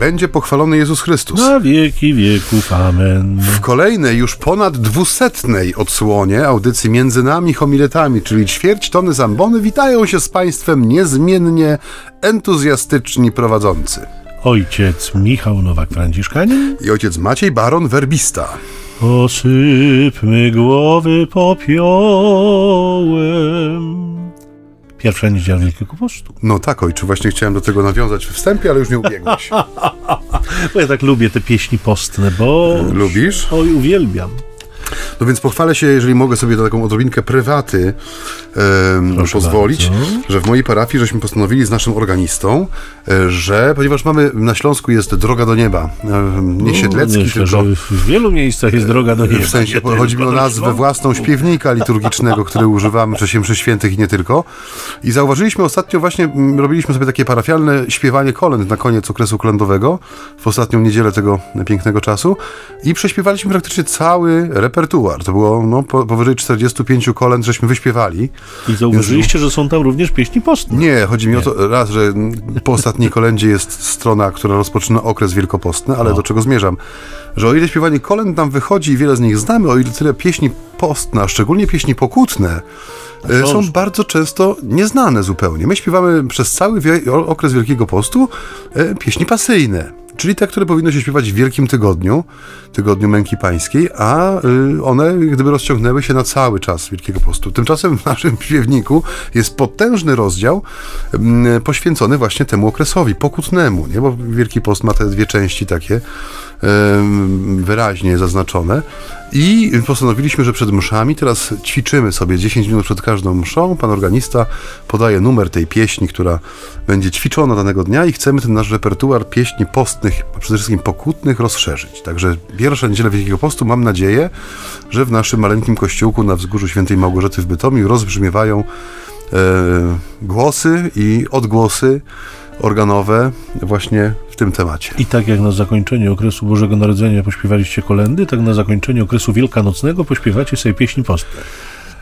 będzie pochwalony Jezus Chrystus. Na wieki wieków. Amen. W kolejnej, już ponad dwusetnej odsłonie audycji Między Nami Homiletami, czyli ćwierć tony zambony, witają się z Państwem niezmiennie entuzjastyczni prowadzący. Ojciec Michał Nowak-Franciszkanin I ojciec Maciej Baron Werbista. Osypmy głowy popiołem. Pierwsza niedziela Wielkiego Postu. No tak, ojcze, właśnie chciałem do tego nawiązać w wstępie, ale już nie ubiegłeś. Bo ja tak lubię te pieśni postne, bo... Lubisz? Oj, uwielbiam. No więc pochwalę się, jeżeli mogę sobie na taką odrobinkę prywaty pozwolić, bardzo. że w mojej parafii żeśmy postanowili z naszym organistą, e, że ponieważ mamy na Śląsku jest droga do nieba, e, nie Siedlecki, Myślę, tylko że w wielu miejscach jest droga do nieba. w sensie nie chodzi mi o nazwę własną śpiewnika liturgicznego, który używamy w czasie mszy świętych i nie tylko. I zauważyliśmy ostatnio właśnie, robiliśmy sobie takie parafialne śpiewanie kolęd na koniec okresu kolędowego, w ostatnią niedzielę tego pięknego czasu i prześpiewaliśmy praktycznie cały repertuar. To było no, po, powyżej 45 kolęd, żeśmy wyśpiewali. I zauważyliście, że są tam również pieśni postne. Nie, chodzi mi o to raz, że po ostatniej kolędzie jest strona, która rozpoczyna okres wielkopostny, ale do czego zmierzam? Że o ile śpiewanie kolęd nam wychodzi i wiele z nich znamy, o ile tyle pieśni postne, a szczególnie pieśni pokutne, e, są bardzo często nieznane zupełnie. My śpiewamy przez cały okres Wielkiego Postu e, pieśni pasyjne. Czyli te, które powinno się śpiewać w Wielkim Tygodniu, Tygodniu Męki Pańskiej, a y, one gdyby rozciągnęły się na cały czas Wielkiego Postu. Tymczasem w naszym śpiewniku jest potężny rozdział mm, poświęcony właśnie temu okresowi, pokutnemu, nie? bo Wielki Post ma te dwie części takie wyraźnie zaznaczone i postanowiliśmy, że przed mszami teraz ćwiczymy sobie 10 minut przed każdą mszą. Pan organista podaje numer tej pieśni, która będzie ćwiczona danego dnia i chcemy ten nasz repertuar pieśni postnych, a przede wszystkim pokutnych rozszerzyć. Także pierwsza niedziela Wielkiego Postu mam nadzieję, że w naszym maleńkim kościółku na wzgórzu Świętej Małgorzaty w Bytomiu rozbrzmiewają e, głosy i odgłosy organowe właśnie w tym temacie. I tak jak na zakończenie okresu Bożego Narodzenia pośpiewaliście kolendy, tak na zakończenie okresu Wielkanocnego pośpiewacie sobie pieśni postne.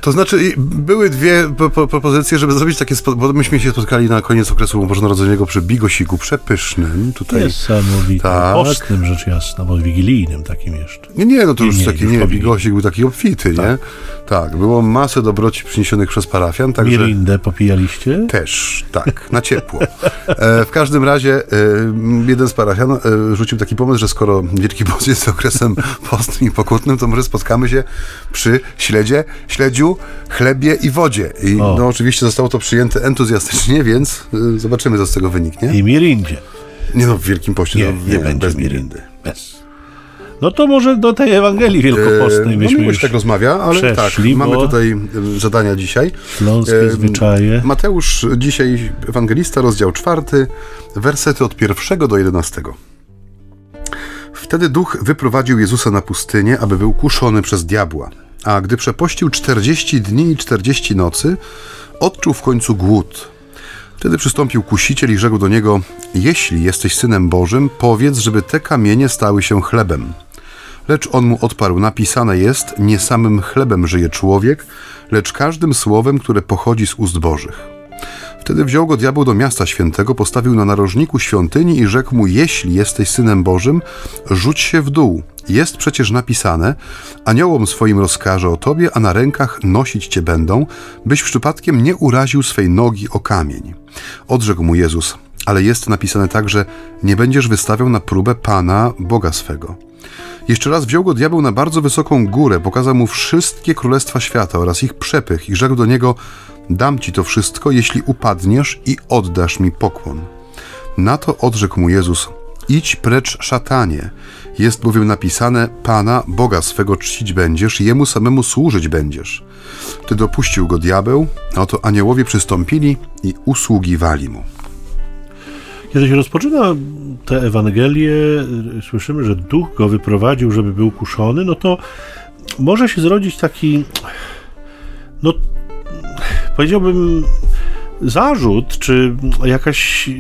To znaczy, były dwie po, po, propozycje, żeby zrobić takie, bo myśmy się spotkali na koniec okresu bożonarodzennego przy Bigosiku przepysznym. Tutaj. Niesamowite. Tak. Postnym rzecz jasna, bo wigilijnym takim jeszcze. Nie, nie, no to Nie, już nie, taki, już nie, Bigosik był taki obfity, nie? Tak, było masę dobroci przyniesionych przez parafian, także... Mirindę popijaliście? Też, tak, na ciepło. E, w każdym razie e, jeden z parafian e, rzucił taki pomysł, że skoro Wielki Post jest okresem postnym i pokutnym, to może spotkamy się przy śledzie, śledziu, chlebie i wodzie. I O. no oczywiście zostało to przyjęte entuzjastycznie, więc e, zobaczymy, co z tego wyniknie. I mirindzie. Nie no, w Wielkim Poście Nie, no, nie, będzie bez mirindy. Bez. No to może do tej Ewangelii Wielkopostnej E, byśmy no miło się już tak rozmawia, ale tak, mamy tutaj e, zadania dzisiaj. śląskie E, zwyczaje. Mateusz dzisiaj, ewangelista, rozdział czwarty, wersety od pierwszego do jedenastego. Wtedy duch wyprowadził Jezusa na pustynię, aby był kuszony przez diabła. A gdy przepościł 40 dni i 40 nocy, odczuł w końcu głód. Wtedy przystąpił kusiciel i rzekł do niego: Jeśli jesteś synem Bożym, powiedz, żeby te kamienie stały się chlebem. Lecz on mu odparł: Napisane jest: Nie samym chlebem żyje człowiek, lecz każdym słowem, które pochodzi z ust Bożych. Wtedy wziął go diabeł do miasta świętego, postawił na narożniku świątyni i rzekł mu: Jeśli jesteś synem Bożym, rzuć się w dół. Jest przecież napisane: Aniołom swoim rozkaże o tobie, a na rękach nosić cię będą, byś przypadkiem nie uraził swej nogi o kamień. Odrzekł mu Jezus: Ale jest napisane także: Nie będziesz wystawiał na próbę Pana, Boga swego. Jeszcze raz wziął go diabeł na bardzo wysoką górę, pokazał mu wszystkie królestwa świata oraz ich przepych i rzekł do niego: Dam ci to wszystko, jeśli upadniesz i oddasz mi pokłon. Na to odrzekł mu Jezus: Idź precz, szatanie. Jest bowiem napisane: Pana, Boga swego czcić będziesz, jemu samemu służyć będziesz. Ty dopuścił go diabeł, a oto aniołowie przystąpili i usługiwali mu. Kiedy się rozpoczyna tę Ewangelię, y, słyszymy, że duch go wyprowadził, żeby był kuszony, no to może się zrodzić taki, no powiedziałbym, zarzut, czy jakaś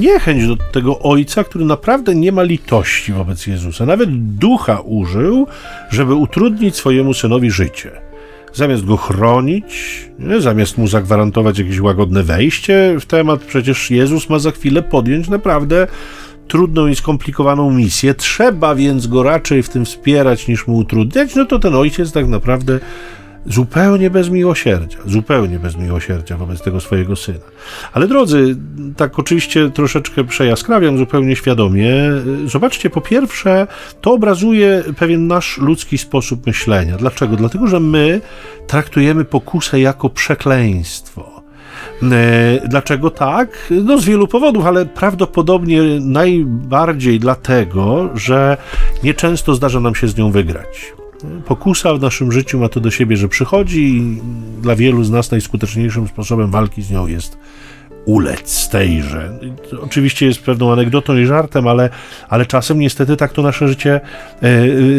niechęć do tego ojca, który naprawdę nie ma litości wobec Jezusa. Nawet ducha użył, żeby utrudnić swojemu synowi życie. Zamiast go chronić, nie? zamiast mu zagwarantować jakieś łagodne wejście w temat, przecież Jezus ma za chwilę podjąć naprawdę trudną i skomplikowaną misję, trzeba więc go raczej w tym wspierać niż mu utrudniać, no to ten ojciec tak naprawdę zupełnie bez miłosierdzia, zupełnie bez miłosierdzia wobec tego swojego syna. Ale drodzy, tak oczywiście troszeczkę przejaskrawiam zupełnie świadomie. Zobaczcie, po pierwsze, to obrazuje pewien nasz ludzki sposób myślenia. Dlaczego? Dlatego, że my traktujemy pokusę jako przekleństwo. E, dlaczego tak? No z wielu powodów, ale prawdopodobnie najbardziej dlatego, że nieczęsto zdarza nam się z nią wygrać. Pokusa w naszym życiu ma to do siebie, że przychodzi i dla wielu z nas najskuteczniejszym sposobem walki z nią jest ulec tejże. To oczywiście jest pewną anegdotą i żartem, ale, ale czasem niestety tak to nasze życie e,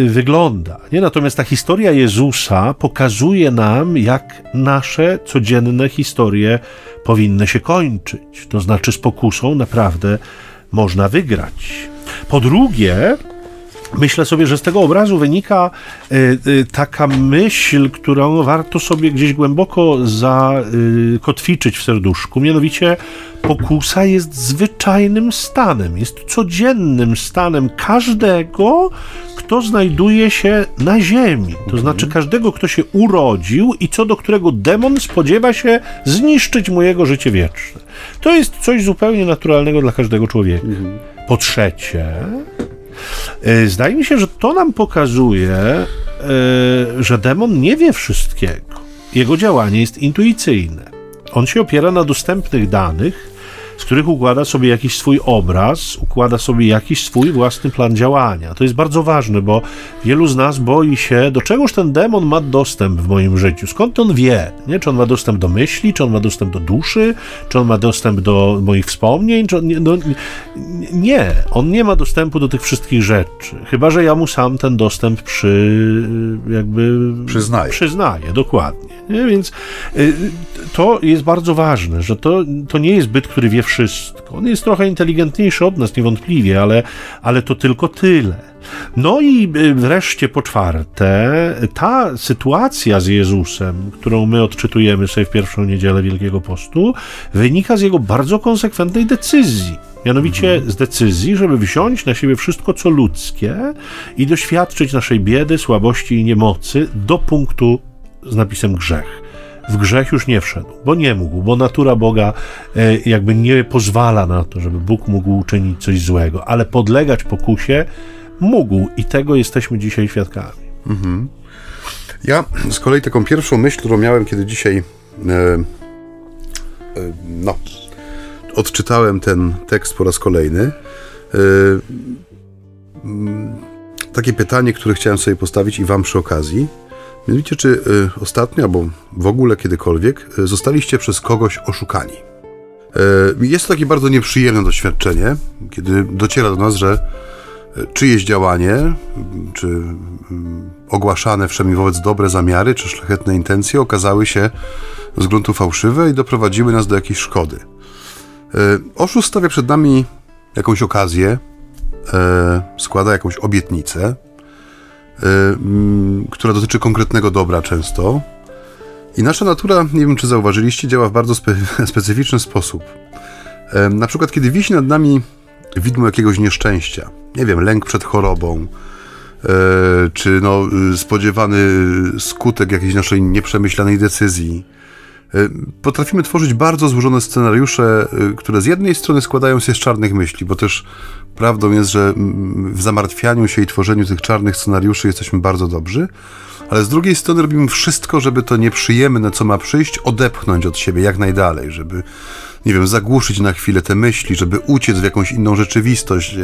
wygląda. Nie? Natomiast ta historia Jezusa pokazuje nam, jak nasze codzienne historie powinny się kończyć. To znaczy z pokusą naprawdę można wygrać. Po drugie, Myślę sobie, że z tego obrazu wynika y, y, taka myśl, którą warto sobie gdzieś głęboko zakotwiczyć w serduszku. Mianowicie, pokusa jest zwyczajnym stanem, jest codziennym stanem każdego, kto znajduje się na ziemi. To mhm. znaczy każdego, kto się urodził i co do którego demon spodziewa się zniszczyć mu jego życie wieczne. To jest coś zupełnie naturalnego dla każdego człowieka. Mhm. Po trzecie, zdaje mi się, że to nam pokazuje, e, że demon nie wie wszystkiego. Jego działanie jest intuicyjne. On się opiera na dostępnych danych, z których układa sobie jakiś swój obraz, układa sobie jakiś swój własny plan działania. To jest bardzo ważne, bo wielu z nas boi się, do czegoż ten demon ma dostęp w moim życiu, skąd on wie, nie? czy on ma dostęp do myśli, czy on ma dostęp do duszy, czy on ma dostęp do moich wspomnień, czy on, no, nie, on nie ma dostępu do tych wszystkich rzeczy, chyba, że ja mu sam ten dostęp przy, jakby przyznaję, przyznaję dokładnie. Nie? Więc y, to jest bardzo ważne, że to, to nie jest byt, który wie wszystko. On jest trochę inteligentniejszy od nas, niewątpliwie, ale, ale to tylko tyle. No i y, wreszcie po czwarte, ta sytuacja z Jezusem, którą my odczytujemy sobie w pierwszą niedzielę Wielkiego Postu, wynika z jego bardzo konsekwentnej decyzji. Mianowicie mhm. z decyzji, żeby wziąć na siebie wszystko, co ludzkie i doświadczyć naszej biedy, słabości i niemocy do punktu z napisem grzech w grzech już nie wszedł, bo nie mógł, bo natura Boga e, jakby nie pozwala na to, żeby Bóg mógł uczynić coś złego, ale podlegać pokusie mógł i tego jesteśmy dzisiaj świadkami. Mhm. Ja z kolei taką pierwszą myśl, którą miałem, kiedy dzisiaj e, e, no, odczytałem ten tekst po raz kolejny, takie pytanie, które chciałem sobie postawić i wam przy okazji. Mianowicie, czy y, ostatnio, albo w ogóle kiedykolwiek, y, zostaliście przez kogoś oszukani? Y, jest to takie bardzo nieprzyjemne doświadczenie, kiedy dociera do nas, że czyjeś działanie, czy ogłaszane wszemi wobec dobre zamiary, czy szlachetne intencje okazały się z gruntu fałszywe i doprowadziły nas do jakiejś szkody. Oszust stawia przed nami jakąś okazję, składa jakąś obietnicę, mm, która dotyczy konkretnego dobra często. I nasza natura, nie wiem czy zauważyliście, działa w bardzo spe specyficzny sposób. Na przykład, kiedy wisi nad nami widmo jakiegoś nieszczęścia, nie wiem, lęk przed chorobą, e, czy no, y, spodziewany skutek jakiejś naszej nieprzemyślanej decyzji, potrafimy tworzyć bardzo złożone scenariusze, y, które z jednej strony składają się z czarnych myśli, bo też Prawdą jest, że w zamartwianiu się i tworzeniu tych czarnych scenariuszy jesteśmy bardzo dobrzy, ale z drugiej strony robimy wszystko, żeby to nieprzyjemne, co ma przyjść, odepchnąć od siebie jak najdalej, żeby, nie wiem, zagłuszyć na chwilę te myśli, żeby uciec w jakąś inną rzeczywistość,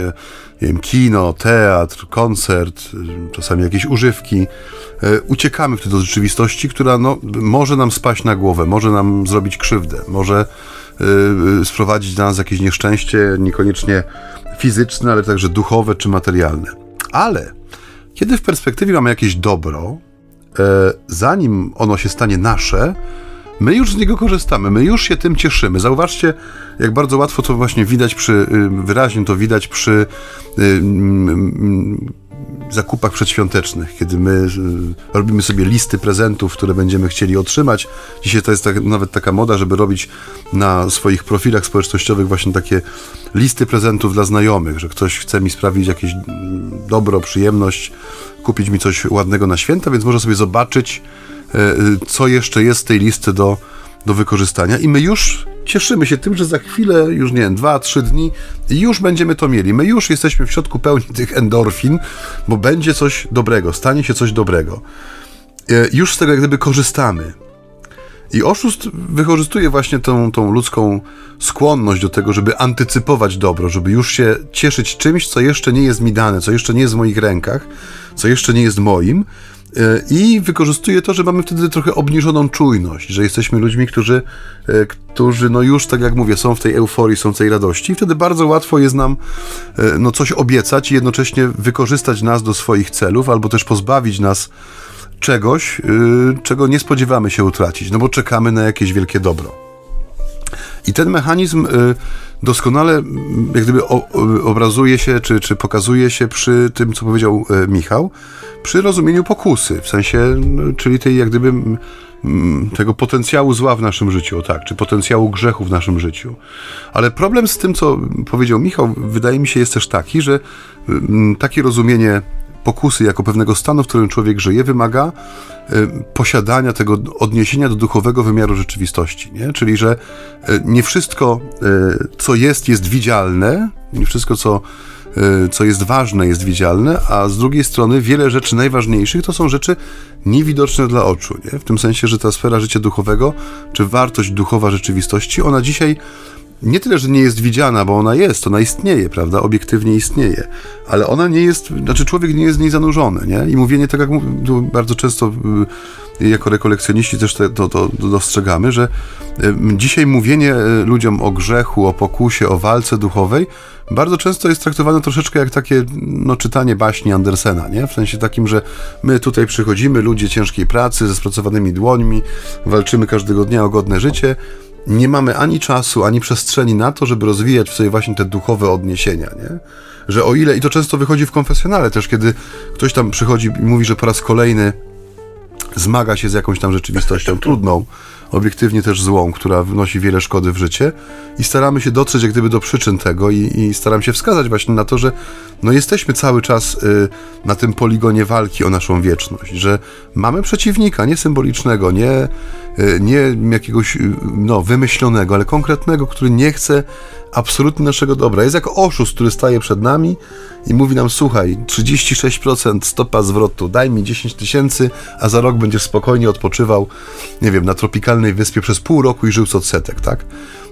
nie wiem, kino, teatr, koncert, czasami jakieś używki. E, uciekamy wtedy do rzeczywistości, która no, może nam spaść na głowę, może nam zrobić krzywdę, może yy, sprowadzić na nas jakieś nieszczęście, niekoniecznie fizyczne, ale także duchowe czy materialne. Ale kiedy w perspektywie mamy jakieś dobro, zanim ono się stanie nasze, My już z niego korzystamy, my już się tym cieszymy. Zauważcie, jak bardzo łatwo to właśnie widać przy, y, wyraźnie to widać przy y, mm, zakupach przedświątecznych, kiedy my y, robimy sobie listy prezentów, które będziemy chcieli otrzymać. Dzisiaj to jest tak, nawet taka moda, żeby robić na swoich profilach społecznościowych właśnie takie listy prezentów dla znajomych, że ktoś chce mi sprawić jakieś mm, dobro, przyjemność, kupić mi coś ładnego na święta, więc może sobie zobaczyć, co jeszcze jest z tej listy do, do wykorzystania i my już cieszymy się tym, że za chwilę, już nie wiem, dwa, trzy dni już będziemy to mieli. My już jesteśmy w środku pełni tych endorfin, bo będzie coś dobrego, stanie się coś dobrego. E, już z tego jak gdyby korzystamy. I oszust wykorzystuje właśnie tą, tą ludzką skłonność do tego, żeby antycypować dobro, żeby już się cieszyć czymś, co jeszcze nie jest mi dane, co jeszcze nie jest w moich rękach, co jeszcze nie jest moim. E, I wykorzystuje to, że mamy wtedy trochę obniżoną czujność, że jesteśmy ludźmi, którzy, e, którzy no już, tak jak mówię, są w tej euforii, są w tej radości. I wtedy bardzo łatwo jest nam e, no, coś obiecać i jednocześnie wykorzystać nas do swoich celów, albo też pozbawić nas czegoś, czego nie spodziewamy się utracić, no bo czekamy na jakieś wielkie dobro. I ten mechanizm yy, doskonale jak gdyby o, obrazuje się, czy, czy pokazuje się przy tym, co powiedział yy, Michał, przy rozumieniu pokusy, w sensie, no, czyli tej jak gdyby tego potencjału zła w naszym życiu, tak, czy potencjału grzechu w naszym życiu. Ale problem z tym, co powiedział Michał, wydaje mi się, jest też taki, że takie rozumienie pokusy jako pewnego stanu, w którym człowiek żyje, wymaga y, posiadania tego odniesienia do duchowego wymiaru rzeczywistości. Nie? Czyli, że y, nie wszystko, y, co jest, jest widzialne, nie wszystko, co, co jest ważne, jest widzialne, a z drugiej strony wiele rzeczy najważniejszych to są rzeczy niewidoczne dla oczu. Nie? W tym sensie, że ta sfera życia duchowego, czy wartość duchowa rzeczywistości, ona dzisiaj nie tyle, że nie jest widziana, bo ona jest, ona istnieje, prawda, obiektywnie istnieje, ale ona nie jest, znaczy człowiek nie jest w niej zanurzony, nie? I mówienie, tak jak bardzo często y, jako rekolekcjoniści też to, to, to dostrzegamy, że y, dzisiaj mówienie y, ludziom o grzechu, o pokusie, o walce duchowej bardzo często jest traktowane troszeczkę jak takie no, czytanie baśni Andersena, nie? W sensie takim, że my tutaj przychodzimy, ludzie ciężkiej pracy, ze spracowanymi dłońmi, walczymy każdego dnia o godne życie, nie mamy ani czasu, ani przestrzeni na to, żeby rozwijać w sobie właśnie te duchowe odniesienia, nie? Że o ile, i to często wychodzi w konfesjonale też, kiedy ktoś tam przychodzi i mówi, że po raz kolejny zmaga się z jakąś tam rzeczywistością trudną, obiektywnie też złą, która wnosi wiele szkody w życie i staramy się dotrzeć jak gdyby do przyczyn tego i, i staram się wskazać właśnie na to, że no jesteśmy cały czas y, na tym poligonie walki o naszą wieczność, że mamy przeciwnika, nie symbolicznego, nie, y, nie jakiegoś y, no, wymyślonego, ale konkretnego, który nie chce absolutnie naszego dobra. Jest jak oszust, który staje przed nami i mówi nam, słuchaj, 36% stopa zwrotu, daj mi 10 tysięcy, a za rok będziesz spokojnie odpoczywał, nie wiem, na tropikalnej wyspie przez pół roku i żył z odsetek, tak?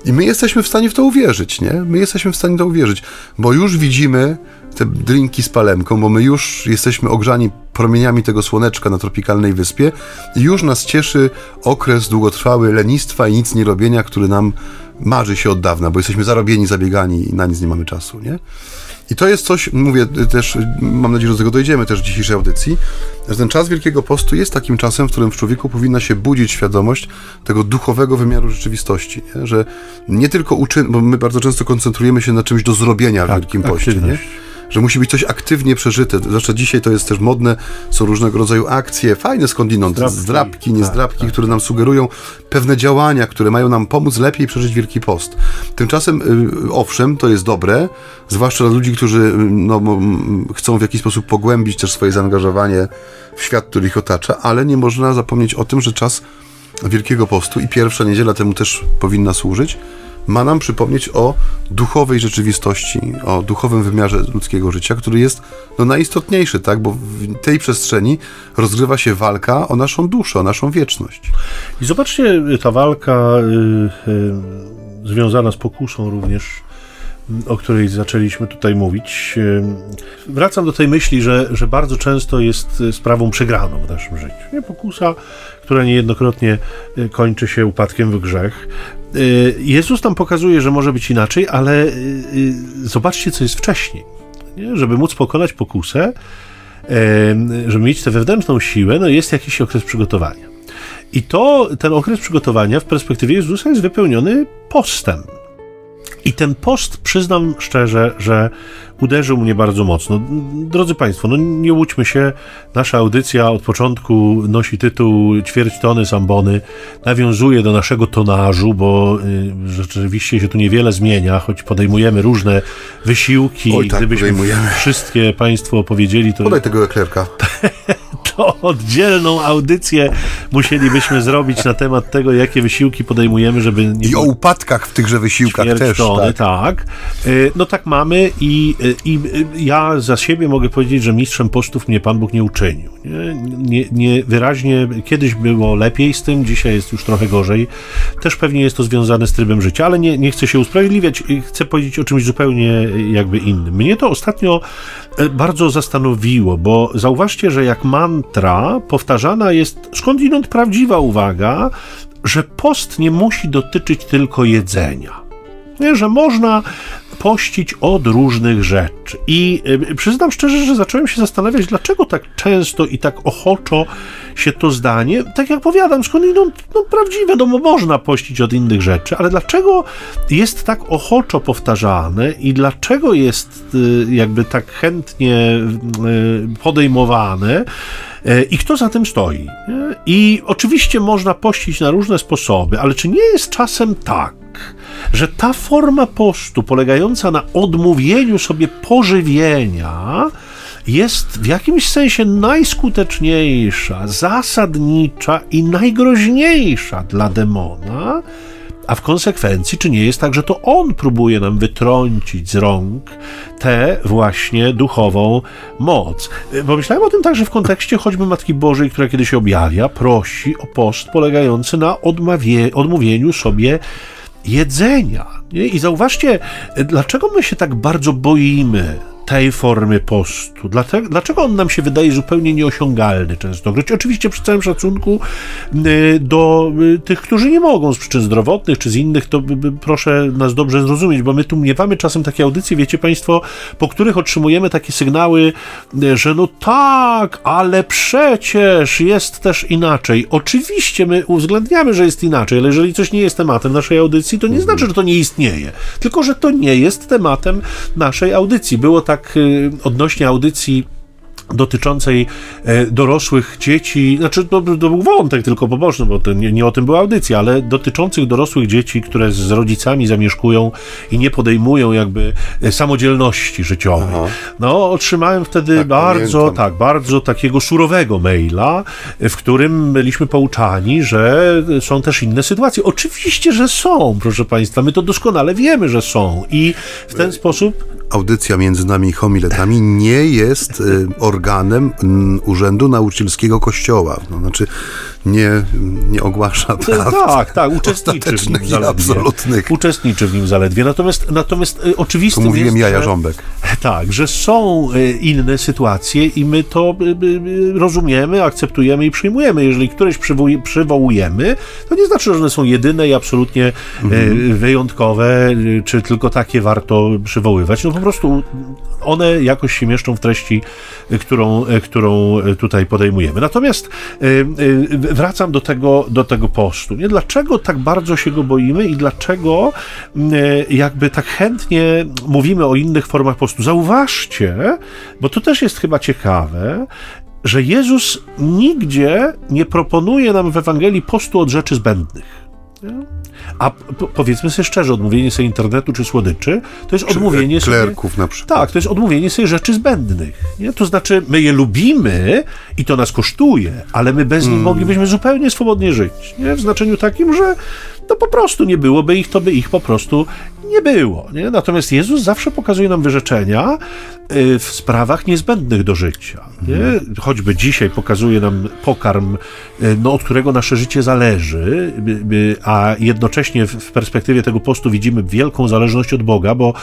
I my jesteśmy w stanie w to uwierzyć, nie? My jesteśmy w stanie to uwierzyć, bo już widzimy te drinki z palemką, bo my już jesteśmy ogrzani promieniami tego słoneczka na tropikalnej wyspie i już nas cieszy okres długotrwały lenistwa i nic nie robienia, który nam marzy się od dawna, bo jesteśmy zarobieni, zabiegani i na nic nie mamy czasu, nie? I to jest coś, mówię też, mam nadzieję, że do tego dojdziemy też w dzisiejszej audycji, że ten czas Wielkiego Postu jest takim czasem, w którym w człowieku powinna się budzić świadomość tego duchowego wymiaru rzeczywistości, nie? że nie tylko uczyn, bo my bardzo często koncentrujemy się na czymś do zrobienia w tak, Wielkim Poście, nie? Że musi być coś aktywnie przeżyte. Zwłaszcza dzisiaj to jest też modne, są różnego rodzaju akcje, fajne skądinąd, zdrabki, zdrabki niezdrabki, tak, tak. które nam sugerują pewne działania, które mają nam pomóc lepiej przeżyć Wielki Post. Tymczasem, y, owszem, to jest dobre, zwłaszcza dla ludzi, którzy y, no, chcą w jakiś sposób pogłębić też swoje zaangażowanie w świat, który ich otacza, ale nie można zapomnieć o tym, że czas Wielkiego Postu i pierwsza niedziela temu też powinna służyć, ma nam przypomnieć o duchowej rzeczywistości, o duchowym wymiarze ludzkiego życia, który jest no, najistotniejszy, tak? bo w tej przestrzeni rozgrywa się walka o naszą duszę, o naszą wieczność. I zobaczcie, ta walka y, y, związana z pokusą również o której zaczęliśmy tutaj mówić. Y, wracam do tej myśli, że, że bardzo często jest sprawą przegraną w naszym życiu. Nie pokusa, która niejednokrotnie y, kończy się upadkiem w grzech. Y, Jezus tam pokazuje, że może być inaczej, ale y, zobaczcie, co jest wcześniej. Nie? Żeby móc pokonać pokusę, żeby mieć tę wewnętrzną siłę, no jest jakiś okres przygotowania. I to, ten okres przygotowania w perspektywie Jezusa jest wypełniony postem. I ten post, przyznam szczerze, że uderzył mnie bardzo mocno. Drodzy Państwo, no nie łudźmy się, nasza audycja od początku nosi tytuł Ćwierć tony Sambony, nawiązuje do naszego tonażu, bo y, rzeczywiście się tu niewiele zmienia, choć podejmujemy różne wysiłki. Oj, tak, Gdybyśmy wszystkie Państwo opowiedzieli, to... Podaj tego eklerka. to oddzielną audycję musielibyśmy zrobić na temat tego, jakie wysiłki podejmujemy, żeby... Nie I o upadkach w tychże wysiłkach też. Tak. tak. No tak mamy i, i ja za siebie mogę powiedzieć, że mistrzem postów mnie Pan Bóg nie uczynił. Nie, nie, nie, wyraźnie kiedyś było lepiej z tym, dzisiaj jest już trochę gorzej. Też pewnie jest to związane z trybem życia, ale nie, nie chcę się usprawiedliwiać, chcę powiedzieć o czymś zupełnie jakby innym. Mnie to ostatnio bardzo zastanowiło, bo zauważcie, że jak mantra powtarzana jest skądinąd prawdziwa uwaga, że post nie musi dotyczyć tylko jedzenia. Nie, że można pościć od różnych rzeczy. I y, przyznam szczerze, że zacząłem się zastanawiać, dlaczego tak często i tak ochoczo się to zdanie, tak jak powiadam, skąd idą no, prawdziwe, no można pościć od innych rzeczy, ale dlaczego jest tak ochoczo powtarzane i dlaczego jest y, jakby tak chętnie y, podejmowane, i kto za tym stoi. I oczywiście można pościć na różne sposoby, ale czy nie jest czasem tak, że ta forma postu polegająca na odmówieniu sobie pożywienia jest w jakimś sensie najskuteczniejsza, zasadnicza i najgroźniejsza dla demona, a w konsekwencji, czy nie jest tak, że to on próbuje nam wytrącić z rąk tę właśnie duchową moc? Pomyślałem o tym także w kontekście choćby Matki Bożej, która kiedy się objawia, prosi o post polegający na odmawie, odmówieniu sobie jedzenia. I zauważcie, dlaczego my się tak bardzo boimy tej formy postu. Dlaczego on nam się wydaje zupełnie nieosiągalny częstokroć? Oczywiście przy całym szacunku y, do y, tych, którzy nie mogą z przyczyn zdrowotnych czy z innych, to proszę nas dobrze zrozumieć, bo my tu miewamy czasem takie audycje, wiecie Państwo, po których otrzymujemy takie sygnały, y, że no tak, ale przecież jest też inaczej. Oczywiście my uwzględniamy, że jest inaczej, ale jeżeli coś nie jest tematem naszej audycji, to nie znaczy, że to nie istnieje, tylko że to nie jest tematem naszej audycji. Było tak tak y, odnośnie audycji dotyczącej e, dorosłych dzieci, znaczy to, to był wątek tylko poboczny, bo to nie, nie, o tym była audycja, ale dotyczących dorosłych dzieci, które z rodzicami zamieszkują i nie podejmują jakby e, samodzielności życiowej. Aha. No, otrzymałem wtedy tak, bardzo, pamiętam. tak, bardzo takiego surowego maila, w którym byliśmy pouczani, że są też inne sytuacje. Oczywiście, że są, proszę Państwa, my to doskonale wiemy, że są i w ten sposób audycja między nami homiletami nie jest y, organem Urzędu Nauczycielskiego Kościoła. No, znaczy nie, nie ogłasza praw Tak, tak, uczestniczy w nim zaledwie. absolutnych. Uczestniczy w nim zaledwie. Natomiast, natomiast y, oczywiste jest, mówiłem jaja rząbek. Tak, że są y, inne sytuacje i my to rozumiemy, akceptujemy i przyjmujemy. Jeżeli któreś przywołujemy, to nie znaczy, że one są jedyne i absolutnie mhm. wyjątkowe, czy tylko takie warto przywoływać. No po prostu one jakoś się mieszczą w treści, którą, którą tutaj podejmujemy. Natomiast y, y, wracam do tego, do tego postu. Nie? Dlaczego tak bardzo się go boimy i dlaczego y, jakby tak chętnie mówimy o innych formach postu? Zauważcie, bo to też jest chyba ciekawe, że Jezus nigdzie nie proponuje nam w Ewangelii postu od rzeczy zbędnych. A powiedzmy sobie szczerze, odmówienie sobie internetu czy słodyczy, to jest czy odmówienie klerków sobie... na przykład. Tak, to jest odmówienie sobie rzeczy zbędnych. Nie? To znaczy, my je lubimy i to nas kosztuje, ale my bez mm. nich moglibyśmy zupełnie swobodnie żyć. Nie? W znaczeniu takim, że no po prostu nie byłoby ich, to by ich po prostu nie było. Nie? Natomiast Jezus zawsze pokazuje nam wyrzeczenia w sprawach niezbędnych do życia. Mhm. Choćby dzisiaj pokazuje nam pokarm, y, no, od którego nasze życie zależy, a jednocześnie w perspektywie tego postu widzimy wielką zależność od Boga, bo,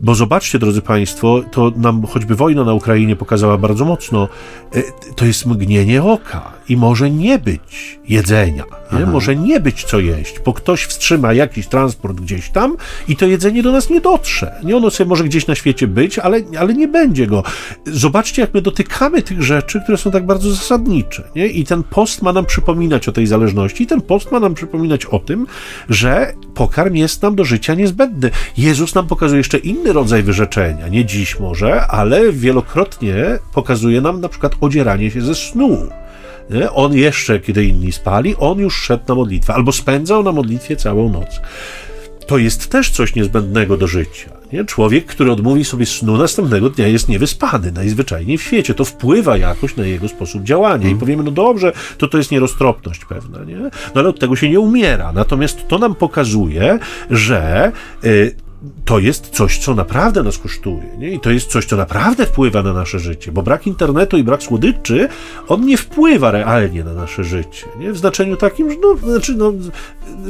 bo zobaczcie, drodzy Państwo, to nam choćby wojna na Ukrainie pokazała bardzo mocno, y, to jest mgnienie oka i może nie być jedzenia. Nie? Może nie być co jeść, bo ktoś wstrzyma jakiś transport gdzieś tam i to jedzenie do nas nie dotrze. Nie ono sobie może gdzieś na świecie być, ale, ale nie będzie go. Zobaczcie, jak my dotykamy tych rzeczy, które są tak bardzo zasadnicze. Nie? I ten post ma nam przypominać o tej zależności, i ten post ma nam przypominać o tym, że pokarm jest nam do życia niezbędny. Jezus nam pokazuje jeszcze inny rodzaj wyrzeczenia. Nie dziś może, ale wielokrotnie pokazuje nam na przykład odzieranie się ze snu. Nie? On jeszcze, kiedy inni spali, on już szedł na modlitwę, albo spędzał na modlitwie całą noc. To jest też coś niezbędnego do życia. Nie? Człowiek, który odmówi sobie snu następnego dnia, jest niewyspany najzwyczajniej w świecie. To wpływa jakoś na jego sposób działania. I Mhm. powiemy, no dobrze, to to jest nieroztropność pewna, nie? No ale od tego się nie umiera. Natomiast to nam pokazuje, że y, to jest coś, co naprawdę nas kosztuje. Nie? I to jest coś, co naprawdę wpływa na nasze życie, bo brak internetu i brak słodyczy, on nie wpływa realnie na nasze życie. Nie? W znaczeniu takim, że no, znaczy, no,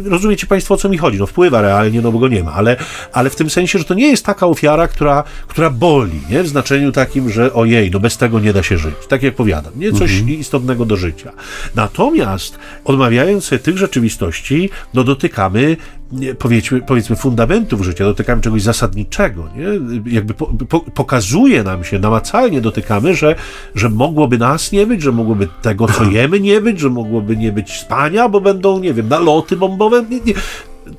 rozumiecie Państwo, o co mi chodzi. No, wpływa realnie, no bo go nie ma, ale, ale w tym sensie, że to nie jest taka ofiara, która, która boli, nie? w znaczeniu takim, że ojej, no bez tego nie da się żyć. Tak jak powiadam, nie? Coś istotnego do życia. Natomiast odmawiając sobie tych rzeczywistości, no dotykamy powiedzmy, powiedzmy fundamentów życia, dotykamy czegoś zasadniczego, nie? jakby po, po, pokazuje nam się, namacalnie dotykamy, że, że mogłoby nas nie być, że mogłoby tego, co jemy nie być, że mogłoby nie być spania, bo będą, nie wiem, naloty bombowe, nie, nie.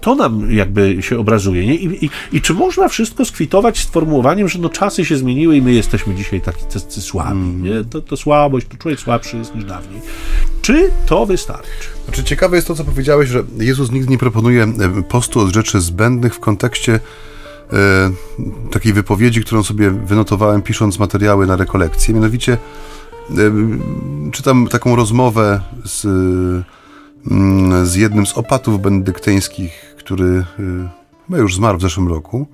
To nam jakby się obrazuje. Nie? I, i, I czy można wszystko skwitować sformułowaniem, że no czasy się zmieniły i my jesteśmy dzisiaj tacy, tacy słabi. Nie? To, to słabość, to człowiek słabszy jest niż dawniej. Czy to wystarczy? Znaczy, ciekawe jest to, co powiedziałeś, że Jezus nigdy nie proponuje e, postu od rzeczy zbędnych w kontekście e, takiej wypowiedzi, którą sobie wynotowałem, pisząc materiały na rekolekcję. Mianowicie e, czytam taką rozmowę z, z jednym z opatów benedyktyńskich, który e, chyba już zmarł w zeszłym roku.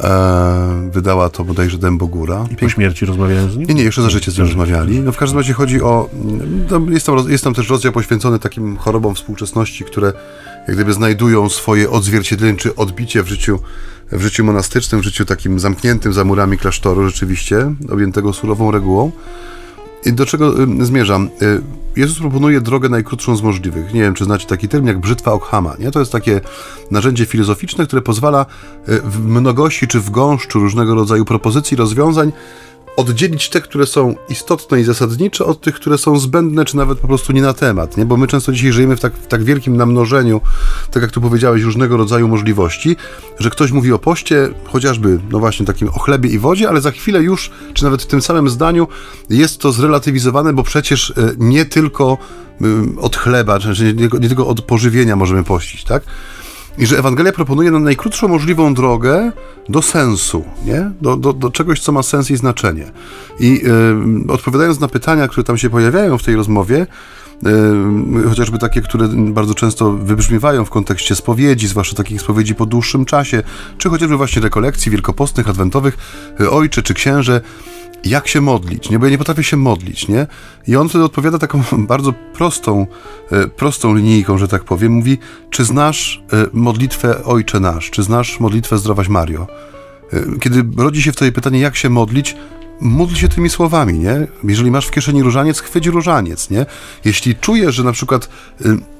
E, wydała to bodajże Dębogóra. I po śmierci rozmawiałem z nim? Nie, nie, jeszcze za życie z nim rozmawiali. No w każdym razie chodzi o. no, Jest tam, jest tam też rozdział poświęcony takim chorobom współczesności, które jak gdyby znajdują swoje odzwierciedlenie czy odbicie w życiu, w życiu monastycznym, w życiu takim zamkniętym za murami klasztoru, rzeczywiście, objętego surową regułą. I do czego y, zmierzam? Jezus proponuje drogę najkrótszą z możliwych. Nie wiem, czy znacie taki termin jak brzytwa Okhama. Nie? To jest takie narzędzie filozoficzne, które pozwala y, w mnogości czy w gąszczu różnego rodzaju propozycji, rozwiązań oddzielić te, które są istotne i zasadnicze, od tych, które są zbędne, czy nawet po prostu nie na temat, nie? Bo my często dzisiaj żyjemy w tak, w tak wielkim namnożeniu, tak jak tu powiedziałeś, różnego rodzaju możliwości, że ktoś mówi o poście, chociażby, no właśnie, takim o chlebie i wodzie, ale za chwilę już, czy nawet w tym samym zdaniu jest to zrelatywizowane, bo przecież e, nie tylko y, od chleba, czy nie, tylko- nie tylko od pożywienia możemy pościć, tak? I że Ewangelia proponuje nam najkrótszą możliwą drogę do sensu, nie? Do, do, do czegoś, co ma sens i znaczenie. I y, odpowiadając na pytania, które tam się pojawiają w tej rozmowie, y, chociażby takie, które bardzo często wybrzmiewają w kontekście spowiedzi, zwłaszcza takich spowiedzi po dłuższym czasie, czy chociażby właśnie rekolekcji wielkopostnych, adwentowych, y, ojcze czy księże, jak się modlić, nie? Bo ja nie potrafię się modlić, nie? I on wtedy odpowiada taką bardzo prostą, e, prostą linijką, że tak powiem. Mówi, czy znasz e, modlitwę Ojcze Nasz? Czy znasz modlitwę Zdrowaś Mario? E, Kiedy rodzi się wtedy pytanie, jak się modlić, módl się tymi słowami, nie? Jeżeli masz w kieszeni różaniec, chwyć różaniec, nie? Jeśli czujesz, że na przykład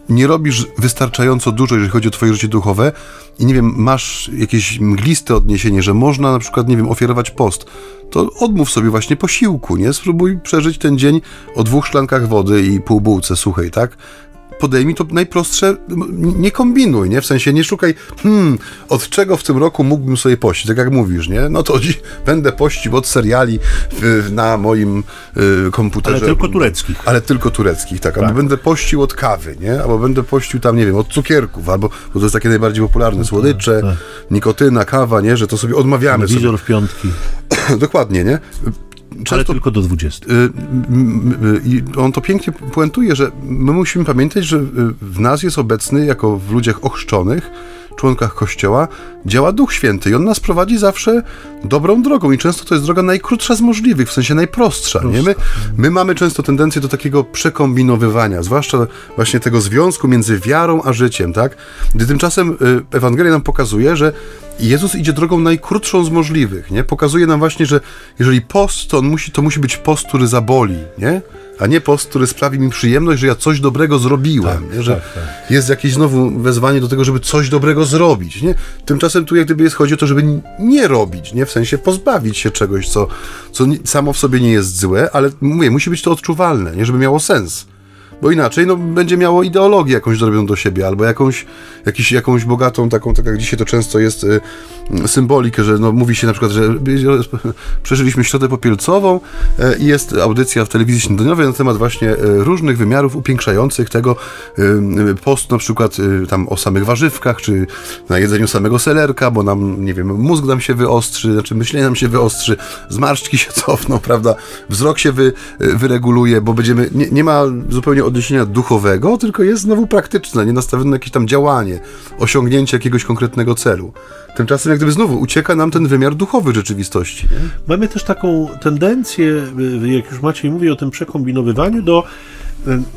nie robisz wystarczająco dużo, jeżeli chodzi o twoje życie duchowe i nie wiem, masz jakieś mgliste odniesienie, że można na przykład, nie wiem, ofiarować post, to odmów sobie właśnie posiłku, nie? Spróbuj przeżyć ten dzień o dwóch szklankach wody i pół bułce suchej, tak? Podejmij to najprostsze, nie kombinuj, nie? W sensie nie szukaj, hmm, od czego w tym roku mógłbym sobie pościć, tak jak mówisz, nie? No to dziś będę pościł od seriali na moim y, komputerze. Ale tylko tureckich. Ale tylko tureckich, tak. Albo będę pościł od kawy, nie? Albo będę pościł tam, nie wiem, od cukierków, albo, bo to jest takie najbardziej popularne, słodycze, nikotyna, kawa, nie? Że to sobie odmawiamy. Telewizor w piątki, Dokładnie, nie? Ale Często tylko do 20. Y, y, I on to pięknie puentuje, że my musimy pamiętać, że y, w nas jest obecny, jako w ludziach ochrzczonych, członkach Kościoła, działa Duch Święty i on nas prowadzi zawsze dobrą drogą i często to jest droga najkrótsza z możliwych, w sensie najprostsza. Nie? My, my mamy często tendencję do takiego przekombinowywania, zwłaszcza właśnie tego związku między wiarą a życiem, tak? Gdy tymczasem Ewangelia nam pokazuje, że Jezus idzie drogą najkrótszą z możliwych, nie? Pokazuje nam właśnie, że jeżeli post, to on musi, to musi być post, który zaboli, nie? a nie post, który sprawi mi przyjemność, że ja coś dobrego zrobiłem, Tak, że tak, tak. jest jakieś znowu wezwanie do tego, żeby coś dobrego zrobić. Nie? Tymczasem tu jak gdyby jest chodzi o to, żeby nie robić, nie? w sensie pozbawić się czegoś, co, co samo w sobie nie jest złe, ale mówię, musi być to odczuwalne, nie? żeby miało sens. Bo inaczej no, będzie miało ideologię jakąś zrobioną do siebie, albo jakąś, jakiś, jakąś bogatą, taką, tak jak dzisiaj to często jest, y, y, symbolikę, że no, mówi się na przykład, że przeżyliśmy środę popielcową y, i jest audycja w telewizji śniadaniowej na temat właśnie y, różnych wymiarów upiększających tego y, y, postu, na przykład y, tam o samych warzywkach, czy na jedzeniu samego selerka, bo nam, nie wiem, mózg nam się wyostrzy, znaczy myślenie nam się wyostrzy, zmarszczki się cofną, prawda, wzrok się wy, y, wyreguluje, bo będziemy, nie, nie ma zupełnie odniesienia duchowego, tylko jest znowu praktyczne, nie nastawione na jakieś tam działanie, osiągnięcie jakiegoś konkretnego celu. Tymczasem jak gdyby znowu ucieka nam ten wymiar duchowy rzeczywistości. Nie? Mamy też taką tendencję, y, jak już Maciej mówi o tym przekombinowywaniu, do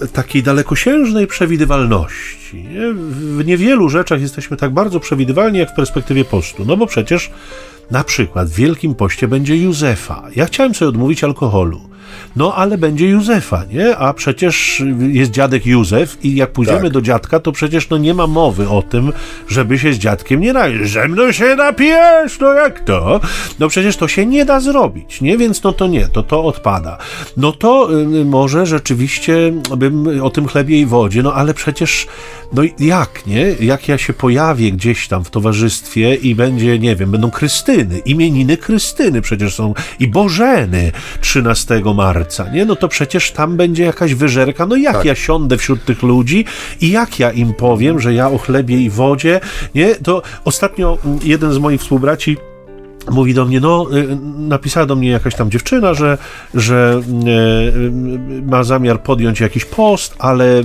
y, takiej dalekosiężnej przewidywalności. W niewielu rzeczach jesteśmy tak bardzo przewidywalni, jak w perspektywie postu. No bo przecież na przykład w Wielkim Poście będzie Józefa. Ja chciałem sobie odmówić alkoholu. No, ale będzie Józefa, nie? A przecież jest dziadek Józef i jak pójdziemy Tak. do dziadka, to przecież no nie ma mowy o tym, żeby się z dziadkiem nie napić. Ze mną się napijesz, no jak to? No przecież to się nie da zrobić, nie? Więc no to nie, to to odpada. No to y, może rzeczywiście bym o tym chlebie i wodzie, no ale przecież no jak, nie? Jak ja się pojawię gdzieś tam w towarzystwie i będzie, nie wiem, będą Krystyny, imieniny Krystyny przecież są i Bożeny 13 marca, nie? No to przecież tam będzie jakaś wyżerka. No jak Tak. ja siądę wśród tych ludzi i jak ja im powiem, że ja o chlebie i wodzie, nie? To ostatnio jeden z moich współbraci mówi do mnie, no, y, napisała do mnie jakaś tam dziewczyna, że, że y, ma zamiar podjąć jakiś post, ale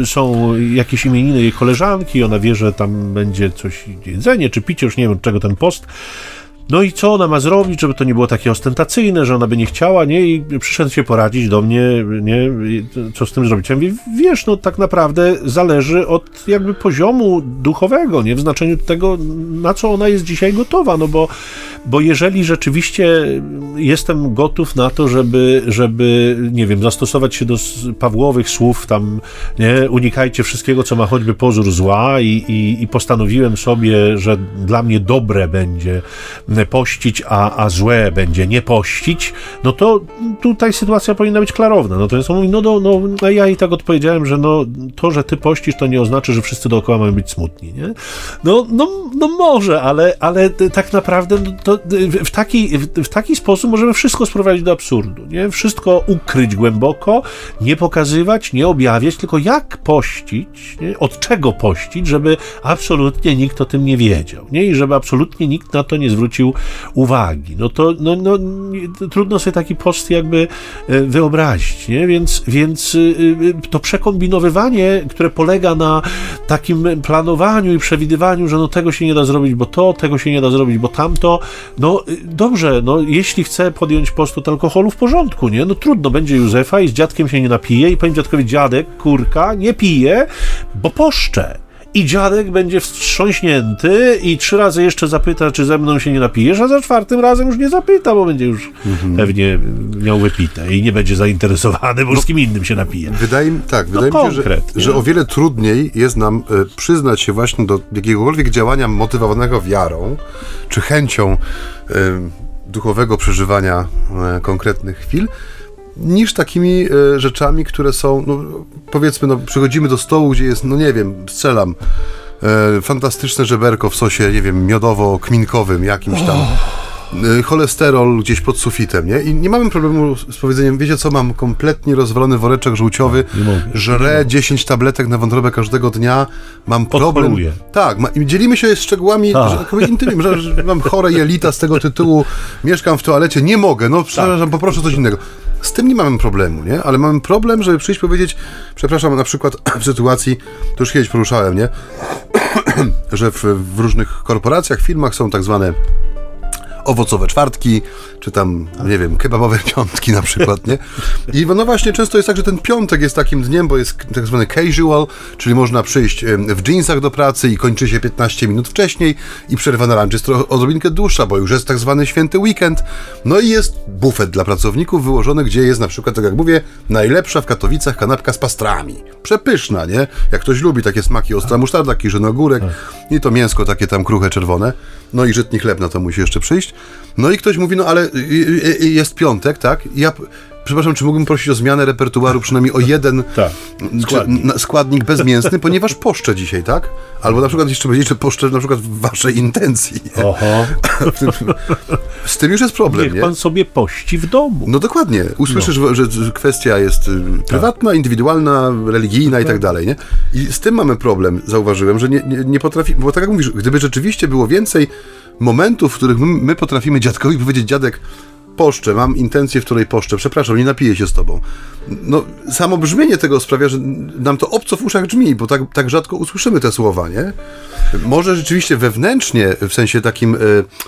y, są jakieś imieniny jej koleżanki, ona wie, że tam będzie coś jedzenie czy picie, już nie wiem od czego ten post. No i co ona ma zrobić, żeby to nie było takie ostentacyjne, że ona by nie chciała, nie? I przyszedł się poradzić do mnie, nie? Co z tym zrobić? Ja mówię, wiesz, no tak naprawdę zależy od jakby poziomu duchowego, nie? W znaczeniu tego, na co ona jest dzisiaj gotowa, no bo, bo jeżeli rzeczywiście jestem gotów na to, żeby, żeby, nie wiem, zastosować się do Pawłowych słów tam, nie? Unikajcie wszystkiego, co ma choćby pozór zła i, i, i postanowiłem sobie, że dla mnie dobre będzie pościć, a, a złe będzie nie pościć, no to tutaj sytuacja powinna być klarowna. Natomiast on mówi, no, no, no a ja i tak odpowiedziałem, że no, to, że ty pościsz, to nie oznacza, że wszyscy dookoła mają być smutni, nie? No, no, no może, ale, ale tak naprawdę no, to w taki, w, taki sposób możemy wszystko sprowadzić do absurdu, nie? Wszystko ukryć głęboko, nie pokazywać, nie objawiać, tylko jak pościć, nie? od czego pościć, żeby absolutnie nikt o tym nie wiedział, nie? I żeby absolutnie nikt na to nie zwrócił uwagi. No to no, no, trudno sobie taki post jakby e, wyobrazić, nie? Więc, więc y, y, to przekombinowywanie, które polega na takim planowaniu i przewidywaniu, że no tego się nie da zrobić, bo to, tego się nie da zrobić, bo tamto, no y, dobrze, no jeśli chce podjąć post od alkoholu, w porządku, nie? No trudno, będzie Józefa i z dziadkiem się nie napije i powiem dziadkowi, dziadek, kurka, nie pije, bo poszczę. I dziadek będzie wstrząśnięty i trzy razy jeszcze zapyta, czy ze mną się nie napijesz, a za czwartym razem już nie zapyta, bo będzie już pewnie miał wypite i nie będzie zainteresowany, bo z kim innym się napije. Wydaje mi, tak, wydaje mi się, że, że o wiele trudniej jest nam e, przyznać się właśnie do jakiegokolwiek działania motywowanego wiarą, czy chęcią e, duchowego przeżywania e, konkretnych chwil, niż takimi e, rzeczami, które są, no, powiedzmy, no, przychodzimy do stołu, gdzie jest, no nie wiem, strzelam, e, fantastyczne żeberko w sosie, nie wiem, miodowo-kminkowym jakimś tam. e, Cholesterol gdzieś pod sufitem, nie? I nie mamy problemu z powiedzeniem, wiecie co, mam kompletnie rozwalony woreczek żółciowy, żrę 10 tabletek na wątrobę każdego dnia, mam problem. Podchoruje. Tak, ma, dzielimy się szczegółami Tak. tak intymnymi, że, że mam chore jelita z tego tytułu, mieszkam w toalecie, nie mogę, no przepraszam, poproszę coś innego. Z tym nie mamy problemu, nie? Ale mamy problem, żeby przyjść powiedzieć, przepraszam, na przykład w sytuacji, to już kiedyś poruszałem, nie? że w, w różnych korporacjach, firmach są tak zwane owocowe czwartki, czy tam, nie wiem, kebabowe piątki na przykład, nie? I no właśnie, często jest tak, że ten piątek jest takim dniem, bo jest tak zwany casual, czyli można przyjść w jeansach do pracy i kończy się 15 minut wcześniej i przerwa na lunch jest trochę odrobinkę dłuższa, bo już jest tak zwany święty weekend. No i jest bufet dla pracowników wyłożony, gdzie jest na przykład, tak jak mówię, najlepsza w Katowicach kanapka z pastrami. Przepyszna, nie? Jak ktoś lubi takie smaki, ostra musztarda, kiszony ogórek i to mięsko takie tam kruche, czerwone. No i żytni chleb na to musi jeszcze przyjść. No i ktoś mówi, no ale jest piątek, tak? Ja przepraszam, czy mógłbym prosić o zmianę repertuaru przynajmniej o jeden tak, składnik. Składnik bezmięsny, ponieważ poszczę dzisiaj, tak? Albo na przykład jeszcze powiedzieć, że poszczę na przykład w waszej intencji. Oho. Z tym już jest problem, Niech nie? pan sobie pości w domu. No dokładnie. Usłyszysz, no. że kwestia jest prywatna, tak. indywidualna, religijna i tak dalej, nie? I z tym mamy problem, zauważyłem, że nie, nie, nie potrafi, bo tak jak mówisz, gdyby rzeczywiście było więcej momentów, w których my, my potrafimy dziadkowi powiedzieć, dziadek, poszczę, mam intencję, w której poszczę, przepraszam, nie napiję się z tobą. No, samo brzmienie tego sprawia, że nam to obco w uszach brzmi, bo tak, tak rzadko usłyszymy te słowa, nie? Może rzeczywiście wewnętrznie, w sensie takim e,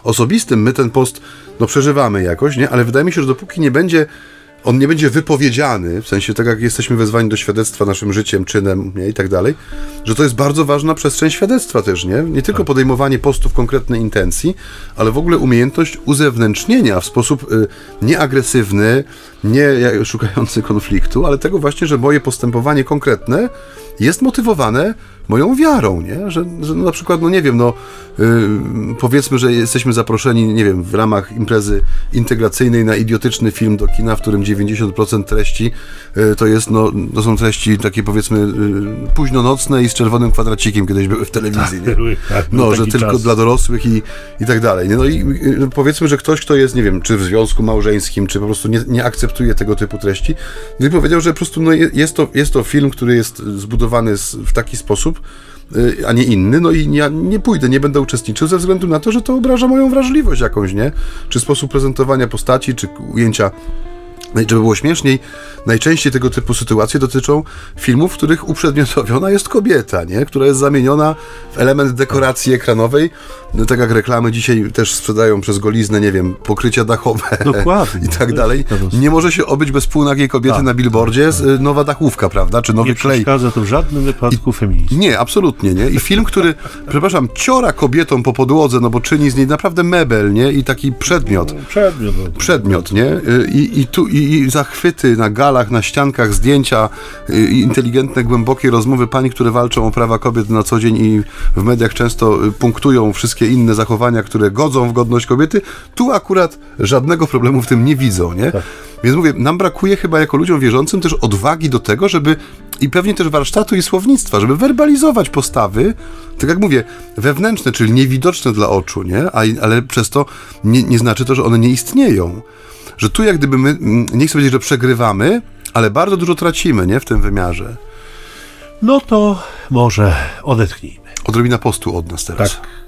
osobistym, my ten post, no, przeżywamy jakoś, nie? Ale wydaje mi się, że dopóki nie będzie on nie będzie wypowiedziany, w sensie tak jak jesteśmy wezwani do świadectwa naszym życiem, czynem nie, i tak dalej, że to jest bardzo ważna przestrzeń świadectwa też, nie? Nie tylko tak. podejmowanie postów konkretnej intencji, ale w ogóle umiejętność uzewnętrznienia w sposób y, nieagresywny, nie szukający konfliktu, ale tego właśnie, że moje postępowanie konkretne jest motywowane moją wiarą, nie? Że, że no na przykład, no nie wiem, no yy, powiedzmy, że jesteśmy zaproszeni, nie wiem, w ramach imprezy integracyjnej na idiotyczny film do kina, w którym 90% treści yy, to jest, no, to są treści takie powiedzmy yy, późno nocne i z czerwonym kwadracikiem kiedyś były w telewizji, nie? Tak, no, że tylko czas. dla dorosłych i, i tak dalej, nie? No i yy, powiedzmy, że ktoś, kto jest, nie wiem, czy w związku małżeńskim, czy po prostu nie, nie akceptuje tego typu treści, gdy powiedział, że po prostu no, jest, to, jest to film, który jest zbudowany w taki sposób, Y, a nie inny, no i ja nie pójdę, nie będę uczestniczył ze względu na to, że to obraża moją wrażliwość jakąś, nie? Czy sposób prezentowania postaci, czy ujęcia żeby było śmieszniej, najczęściej tego typu sytuacje dotyczą filmów, w których uprzedmiotowiona jest kobieta, nie? która jest zamieniona w element dekoracji ekranowej. No, tak jak reklamy dzisiaj też sprzedają przez goliznę, nie wiem, pokrycia dachowe Dokładnie. i tak dalej. Nie może się obyć bez półnagiej kobiety tak, na billboardzie, tak, tak. nowa dachówka, prawda? Czy nowy nie klej. Nie przeszkadza to w żadnym wypadku feminizm. Nie, absolutnie nie. I film, który, przepraszam, ciora kobietą po podłodze, no bo czyni z niej naprawdę mebel, nie? I taki przedmiot. Przedmiot. No. Przedmiot, nie? I, i tu i i, zachwyty na galach, na ściankach, zdjęcia, inteligentne, głębokie rozmowy pań, które walczą o prawa kobiet na co dzień i w mediach często y, punktują wszystkie inne zachowania, które godzą w godność kobiety. Tu akurat żadnego problemu w tym nie widzą, nie? Tak. Więc mówię, nam brakuje chyba jako ludziom wierzącym też odwagi do tego, żeby i pewnie też warsztatu i słownictwa, żeby werbalizować postawy, tak jak mówię, wewnętrzne, czyli niewidoczne dla oczu, nie? A, ale przez to nie, nie znaczy to, że one nie istnieją że tu jak gdyby my, nie chcę powiedzieć, że przegrywamy, ale bardzo dużo tracimy, nie, w tym wymiarze. No to może odetchnijmy. Odrobina postu od nas teraz. Tak.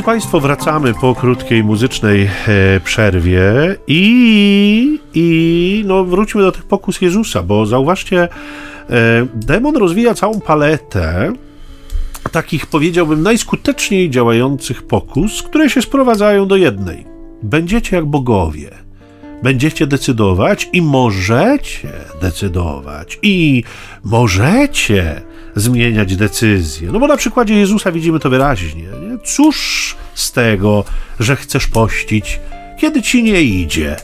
Drodzy Państwo, wracamy po krótkiej muzycznej e, przerwie i, i no, wróćmy do tych pokus Jezusa, bo zauważcie, e, demon rozwija całą paletę takich, powiedziałbym, najskuteczniej działających pokus, które się sprowadzają do jednej. Będziecie jak bogowie. Będziecie decydować i możecie decydować i możecie zmieniać decyzje. No bo na przykładzie Jezusa widzimy to wyraźnie. Nie? Cóż z tego, że chcesz pościć, kiedy ci nie idzie?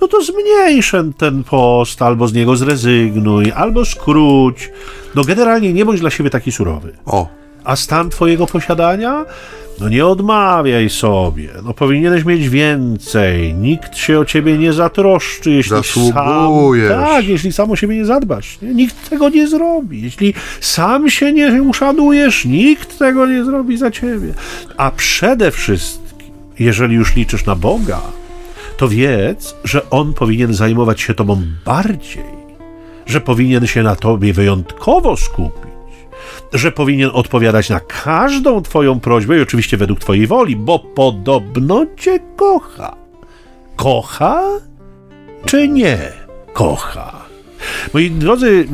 No to zmniejsz ten post, albo z niego zrezygnuj, albo skróć. No generalnie nie bądź dla siebie taki surowy. O, A stan twojego posiadania? No nie odmawiaj sobie. No powinieneś mieć więcej. Nikt się o ciebie nie zatroszczy, jeśli Zasługujesz. sam... Tak, jeśli sam o siebie nie zadbasz. Nie? Nikt tego nie zrobi. Jeśli sam się nie uszanujesz, nikt tego nie zrobi za ciebie. A przede wszystkim, jeżeli już liczysz na Boga, to wiedz, że On powinien zajmować się tobą bardziej, że powinien się na tobie wyjątkowo skupić że powinien odpowiadać na każdą Twoją prośbę i oczywiście według Twojej woli, bo podobno Cię kocha. Kocha czy nie kocha? Moi drodzy,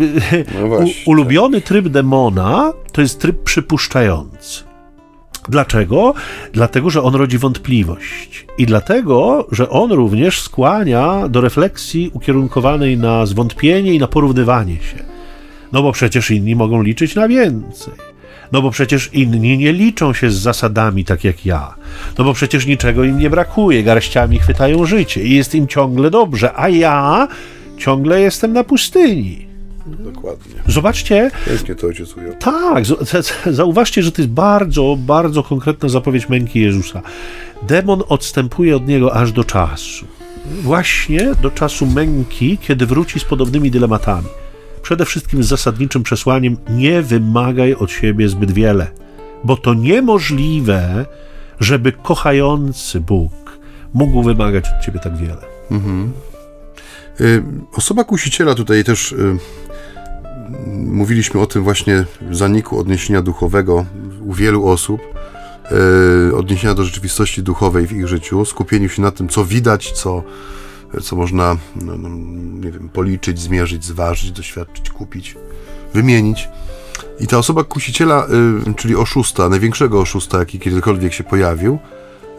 No u, ulubiony tryb demona to jest tryb przypuszczający. Dlaczego? Dlatego, że on rodzi wątpliwość. I dlatego, że on również skłania do refleksji ukierunkowanej na zwątpienie i na porównywanie się. No bo przecież inni mogą liczyć na więcej. No bo przecież inni nie liczą się z zasadami tak jak ja. No bo przecież niczego im nie brakuje, garściami chwytają życie i jest im ciągle dobrze, a ja ciągle jestem na pustyni. dokładnie. Zobaczcie, Pięknie to ojciec ujął. tak, zauważcie, że to jest bardzo, bardzo konkretna zapowiedź męki Jezusa. Demon odstępuje od niego aż do czasu. Właśnie do czasu męki, kiedy wróci z podobnymi dylematami. Przede wszystkim z zasadniczym przesłaniem: nie wymagaj od siebie zbyt wiele, bo to niemożliwe, żeby kochający Bóg mógł wymagać od ciebie tak wiele. Y, Osoba kusiciela tutaj też y, mówiliśmy o tym właśnie zaniku odniesienia duchowego u wielu osób, y, odniesienia do rzeczywistości duchowej w ich życiu, skupieniu się na tym, co widać, co, co można no, no, nie wiem, policzyć, zmierzyć, zważyć, doświadczyć, kupić, wymienić. I ta osoba kusiciela, y, czyli oszusta, największego oszusta, jaki kiedykolwiek się pojawił,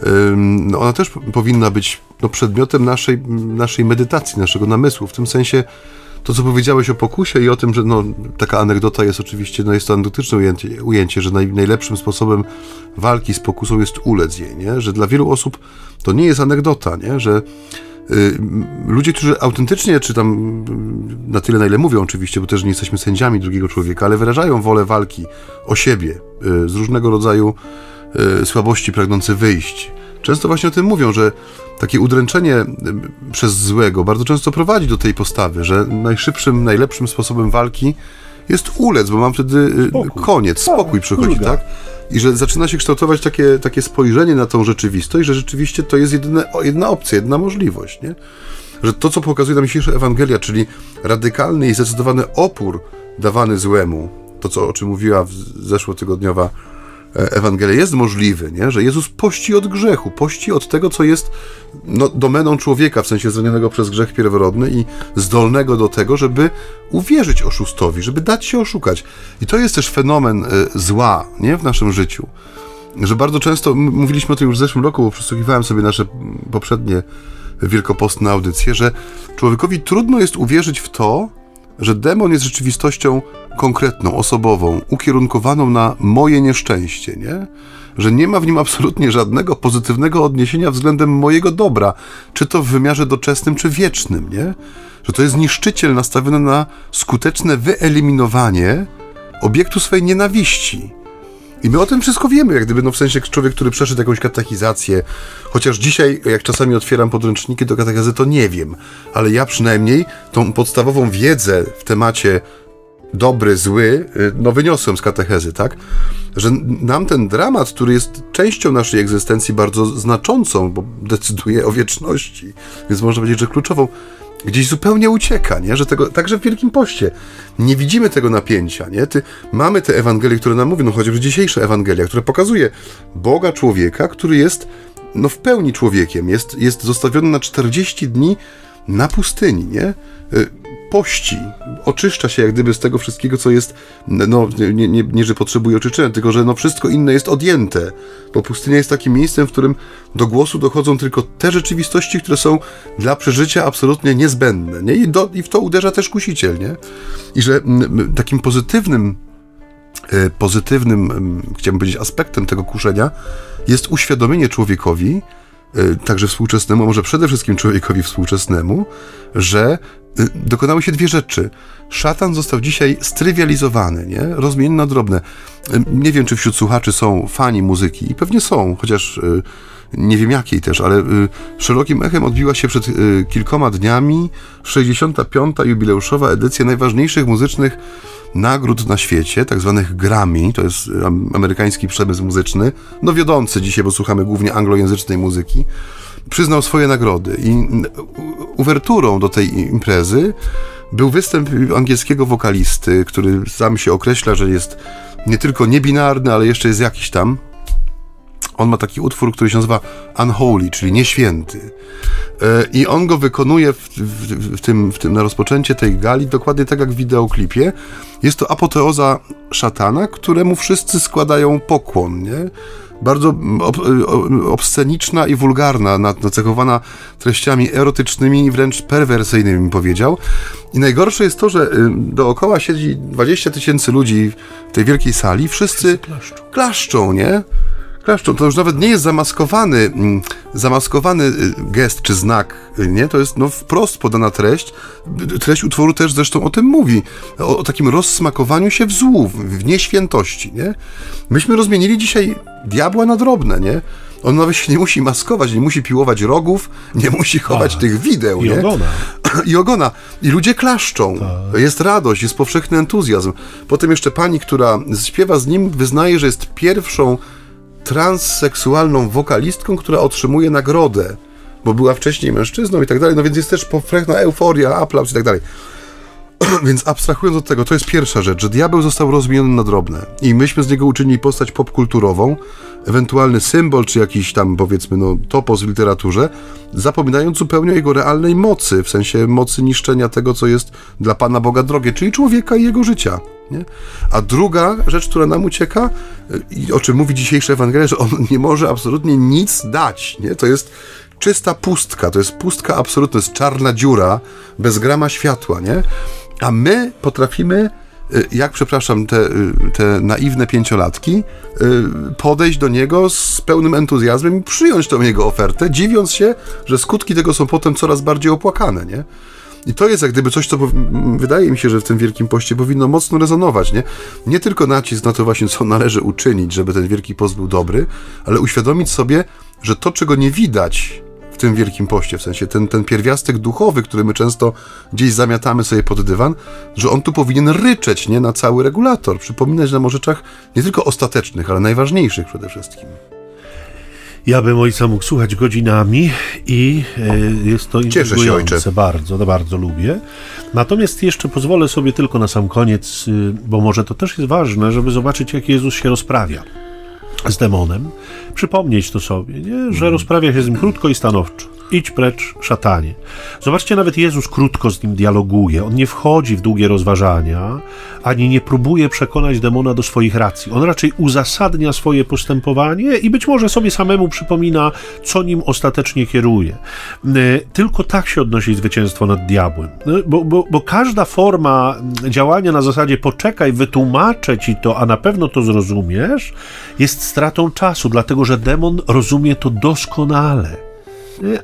Ym, no ona też powinna być no, przedmiotem naszej, naszej medytacji, naszego namysłu. W tym sensie to, co powiedziałeś o pokusie i o tym, że no, taka anegdota jest oczywiście, no jest to anegdotyczne ujęcie, ujęcie że naj, najlepszym sposobem walki z pokusą jest ulec jej, nie? że dla wielu osób to nie jest anegdota, nie? że y, ludzie, którzy autentycznie, czy tam mm, na tyle, na ile mówią oczywiście, bo też nie jesteśmy sędziami drugiego człowieka, ale wyrażają wolę walki o siebie y, z różnego rodzaju y, słabości pragnący wyjść. Często właśnie o tym mówią, że takie udręczenie y, przez złego bardzo często prowadzi do tej postawy, że najszybszym, najlepszym sposobem walki jest ulec, bo mam wtedy y, Spokój. koniec, spokój przychodzi, ulga. tak? I że zaczyna się kształtować takie, takie spojrzenie na tą rzeczywistość, że rzeczywiście to jest jedyne, jedna opcja, jedna możliwość, nie? Że to, co pokazuje nam dzisiejsza Ewangelia, czyli radykalny i zdecydowany opór dawany złemu, to, co, o czym mówiła zeszłotygodniowa Ewangelia, jest możliwy, nie? Że Jezus pości od grzechu, pości od tego, co jest no, domeną człowieka, w sensie zranionego przez grzech pierworodny i zdolnego do tego, żeby uwierzyć oszustowi, żeby dać się oszukać. I to jest też fenomen e, zła, nie? W naszym życiu że bardzo często, mówiliśmy o tym już w zeszłym roku, bo przesłuchiwałem sobie nasze poprzednie wielkopostne audycje, że człowiekowi trudno jest uwierzyć w to, że demon jest rzeczywistością konkretną, osobową, ukierunkowaną na moje nieszczęście, nie? Że nie ma w nim absolutnie żadnego pozytywnego odniesienia względem mojego dobra, czy to w wymiarze doczesnym, czy wiecznym, nie? Że to jest niszczyciel nastawiony na skuteczne wyeliminowanie obiektu swej nienawiści. I my o tym wszystko wiemy, jak gdyby, no w sensie człowiek, który przeszedł jakąś katechizację, chociaż dzisiaj, jak czasami otwieram podręczniki do katechezy, to nie wiem, ale ja przynajmniej tą podstawową wiedzę w temacie dobry, zły, y, no wyniosłem z katechezy, tak? Że nam ten dramat, który jest częścią naszej egzystencji bardzo znaczącą, bo decyduje o wieczności, więc można powiedzieć, że kluczową, gdzieś zupełnie ucieka, nie? Że tego, także w Wielkim Poście nie widzimy tego napięcia, nie? Ty, mamy te Ewangelie, które nam mówią, no chociażby dzisiejsza Ewangelia, która pokazuje Boga człowieka, który jest no w pełni człowiekiem, jest, jest zostawiony na 40 dni na pustyni, nie? Pości, oczyszcza się jak gdyby z tego wszystkiego, co jest, no nie, nie, nie że potrzebuje oczyszczenia, tylko że no wszystko inne jest odjęte, bo pustynia jest takim miejscem, w którym do głosu dochodzą tylko te rzeczywistości, które są dla przeżycia absolutnie niezbędne, nie? I, do, i w to uderza też kusiciel, nie? I że mm, takim pozytywnym e, pozytywnym, chciałbym powiedzieć, aspektem tego kuszenia jest uświadomienie człowiekowi, także współczesnemu, a może przede wszystkim człowiekowi współczesnemu, że dokonały się dwie rzeczy. Szatan został dzisiaj strywializowany, nie? rozmieniony na drobne. Nie wiem, czy wśród słuchaczy są fani muzyki i pewnie są, chociaż nie wiem jakiej też, ale szerokim echem odbiła się przed kilkoma dniami 65. jubileuszowa edycja najważniejszych muzycznych nagród na świecie, tak zwanych Grammy, to jest amerykański przemysł muzyczny, no wiodący dzisiaj, bo słuchamy głównie anglojęzycznej muzyki, przyznał swoje nagrody i uwerturą do tej imprezy był występ angielskiego wokalisty, który sam się określa, że jest nie tylko niebinarny, ale jeszcze jest jakiś tam, on ma taki utwór, który się nazywa Unholy, czyli nieświęty. E, I on go wykonuje w, w, w, tym, w tym, na rozpoczęcie tej gali dokładnie tak jak w wideoklipie. Jest to apoteoza szatana, któremu wszyscy składają pokłon, nie? Bardzo ob, obsceniczna i wulgarna, nacechowana treściami erotycznymi i wręcz perwersyjnymi, powiedział. I najgorsze jest to, że y, dookoła siedzi 20 tysięcy ludzi w tej wielkiej sali, wszyscy, wszyscy klaszczą. klaszczą, nie? Klaszczą. To już nawet nie jest zamaskowany, mm, zamaskowany y, gest czy znak, y, nie? To jest no, wprost podana treść. Treść utworu też zresztą o tym mówi. O, o takim rozsmakowaniu się w złu, w nieświętości, nie? Myśmy rozmienili dzisiaj diabła na drobne, nie? On nawet się nie musi maskować, nie musi piłować rogów, nie musi chować A, tych wideł, i nie? Ogona. I ogona. I ludzie klaszczą. Tak. Jest radość, jest powszechny entuzjazm. Potem jeszcze pani, która śpiewa z nim, wyznaje, że jest pierwszą transseksualną wokalistką, która otrzymuje nagrodę, bo była wcześniej mężczyzną i tak dalej, no więc jest też powszechna euforia, aplauz i tak dalej. Więc abstrahując od tego, to jest pierwsza rzecz, że diabeł został rozmieniony na drobne i myśmy z niego uczynili postać popkulturową, ewentualny symbol, czy jakiś tam powiedzmy no, topos w literaturze, zapominając zupełnie o jego realnej mocy, w sensie mocy niszczenia tego, co jest dla Pana Boga drogie, czyli człowieka i jego życia. Nie? A druga rzecz, która nam ucieka, i o czym mówi dzisiejsza Ewangelia, że on nie może absolutnie nic dać. Nie? To jest czysta pustka, to jest pustka absolutna, to jest czarna dziura, bez grama światła, nie? A my potrafimy, y, jak przepraszam, te, y, te naiwne pięciolatki, y, podejść do niego z pełnym entuzjazmem i przyjąć tą jego ofertę, dziwiąc się, że skutki tego są potem coraz bardziej opłakane, nie? I to jest jak gdyby coś, co wydaje mi się, że w tym Wielkim Poście powinno mocno rezonować, nie? Nie tylko nacisk na to właśnie, co należy uczynić, żeby ten Wielki Post był dobry, ale uświadomić sobie, że to, czego nie widać w tym Wielkim Poście, w sensie ten, ten pierwiastek duchowy, który my często gdzieś zamiatamy sobie pod dywan, że on tu powinien ryczeć, nie? Na cały regulator, przypominać nam o rzeczach nie tylko ostatecznych, ale najważniejszych przede wszystkim. Ja bym ojca mógł słuchać godzinami i e, jest to Cieszę się, ojcze. bardzo, bardzo lubię. Natomiast jeszcze pozwolę sobie tylko na sam koniec, y, bo może to też jest ważne, żeby zobaczyć, jak Jezus się rozprawia z demonem. Przypomnieć to sobie, nie? że rozprawia się z nim krótko i stanowczo. Idź precz, szatanie. Zobaczcie, nawet Jezus krótko z nim dialoguje. On nie wchodzi w długie rozważania, ani nie próbuje przekonać demona do swoich racji. On raczej uzasadnia swoje postępowanie i być może sobie samemu przypomina, co nim ostatecznie kieruje. E, tylko tak się odnosi zwycięstwo nad diabłem. E, bo, bo, bo każda forma działania na zasadzie poczekaj, wytłumaczę ci to, a na pewno to zrozumiesz, jest stratą czasu, dlatego że demon rozumie to doskonale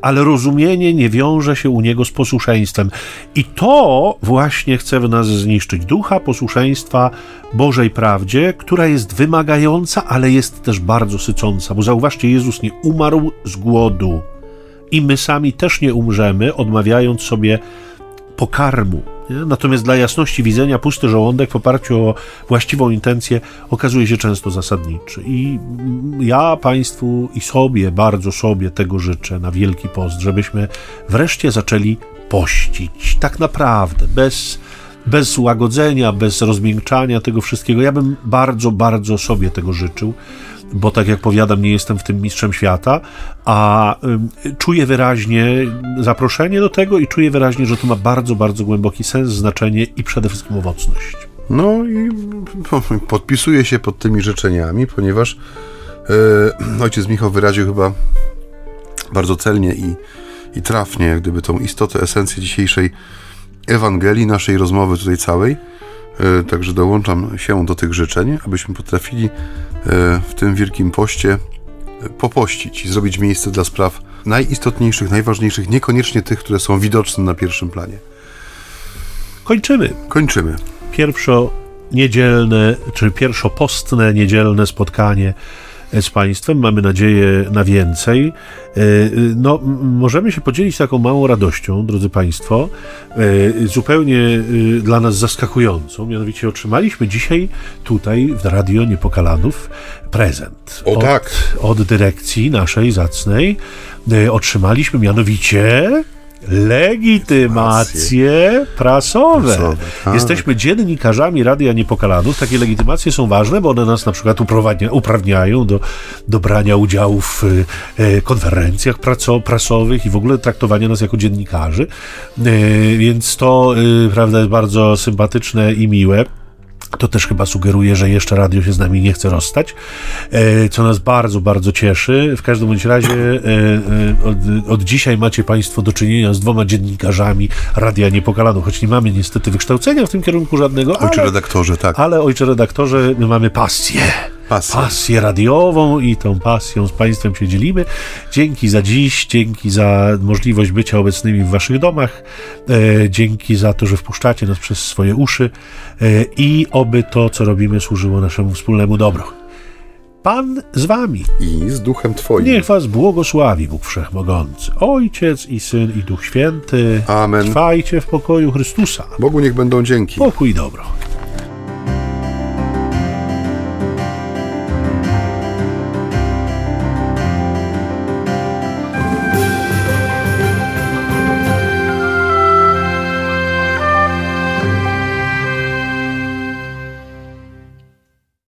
ale rozumienie nie wiąże się u niego z posłuszeństwem. I to właśnie chce w nas zniszczyć ducha posłuszeństwa Bożej prawdzie, która jest wymagająca, ale jest też bardzo sycąca. Bo zauważcie, Jezus nie umarł z głodu. I my sami też nie umrzemy, odmawiając sobie pokarmu. Nie? Natomiast dla jasności widzenia pusty żołądek w oparciu o właściwą intencję okazuje się często zasadniczy. I ja Państwu i sobie, bardzo sobie tego życzę na Wielki Post, żebyśmy wreszcie zaczęli pościć. Tak naprawdę, bez bez łagodzenia, bez rozmiękczania tego wszystkiego. Ja bym bardzo, bardzo sobie tego życzył bo tak jak powiadam, nie jestem w tym mistrzem świata, a czuję wyraźnie zaproszenie do tego i czuję wyraźnie, że to ma bardzo, bardzo głęboki sens, znaczenie i przede wszystkim owocność. No i podpisuję się pod tymi życzeniami, ponieważ yy, ojciec Michał wyraził chyba bardzo celnie i, i trafnie, jak gdyby tą istotę, esencję dzisiejszej Ewangelii, naszej rozmowy tutaj całej. E, Także dołączam się do tych życzeń, abyśmy potrafili w tym Wielkim Poście e, popościć i zrobić miejsce dla spraw najistotniejszych, najważniejszych, niekoniecznie tych, które są widoczne na pierwszym planie. Kończymy. Kończymy. Pierwszo niedzielne, czy pierwszopostne niedzielne spotkanie z Państwem. Mamy nadzieję na więcej. E, No, m- możemy się podzielić taką małą radością, drodzy Państwo, e, zupełnie e, dla nas zaskakującą. Mianowicie otrzymaliśmy dzisiaj tutaj w Radio Niepokalanów prezent. O od, tak. Od dyrekcji naszej zacnej e, otrzymaliśmy mianowicie legitymacje prasowe. Prasowe, tak. Jesteśmy dziennikarzami Radia Niepokalanów. Takie legitymacje są ważne, bo one nas na przykład uprawniają do, do brania udziału w e, konferencjach praco, prasowych i w ogóle traktowania nas jako dziennikarzy. E, więc to e, prawda, jest bardzo sympatyczne i miłe. To też chyba sugeruje, że jeszcze radio się z nami nie chce rozstać, e, co nas bardzo, bardzo cieszy. W każdym bądź razie e, e, od, od dzisiaj macie Państwo do czynienia z dwoma dziennikarzami Radia Niepokalanu, choć nie mamy niestety wykształcenia w tym kierunku żadnego, Ojcze ale, redaktorze, tak. ale ojcze redaktorze, my mamy pasję. Pasję. Pasję radiową i tą pasją z Państwem się dzielimy. Dzięki za dziś, dzięki za możliwość bycia obecnymi w Waszych domach, e, dzięki za to, że wpuszczacie nas przez swoje uszy e, i oby to, co robimy, służyło naszemu wspólnemu dobru. Pan z Wami. I z duchem Twoim. Niech Was błogosławi Bóg Wszechmogący, Ojciec i Syn i Duch Święty. Amen. Trwajcie w pokoju Chrystusa. Bogu niech będą dzięki. Pokój i dobro.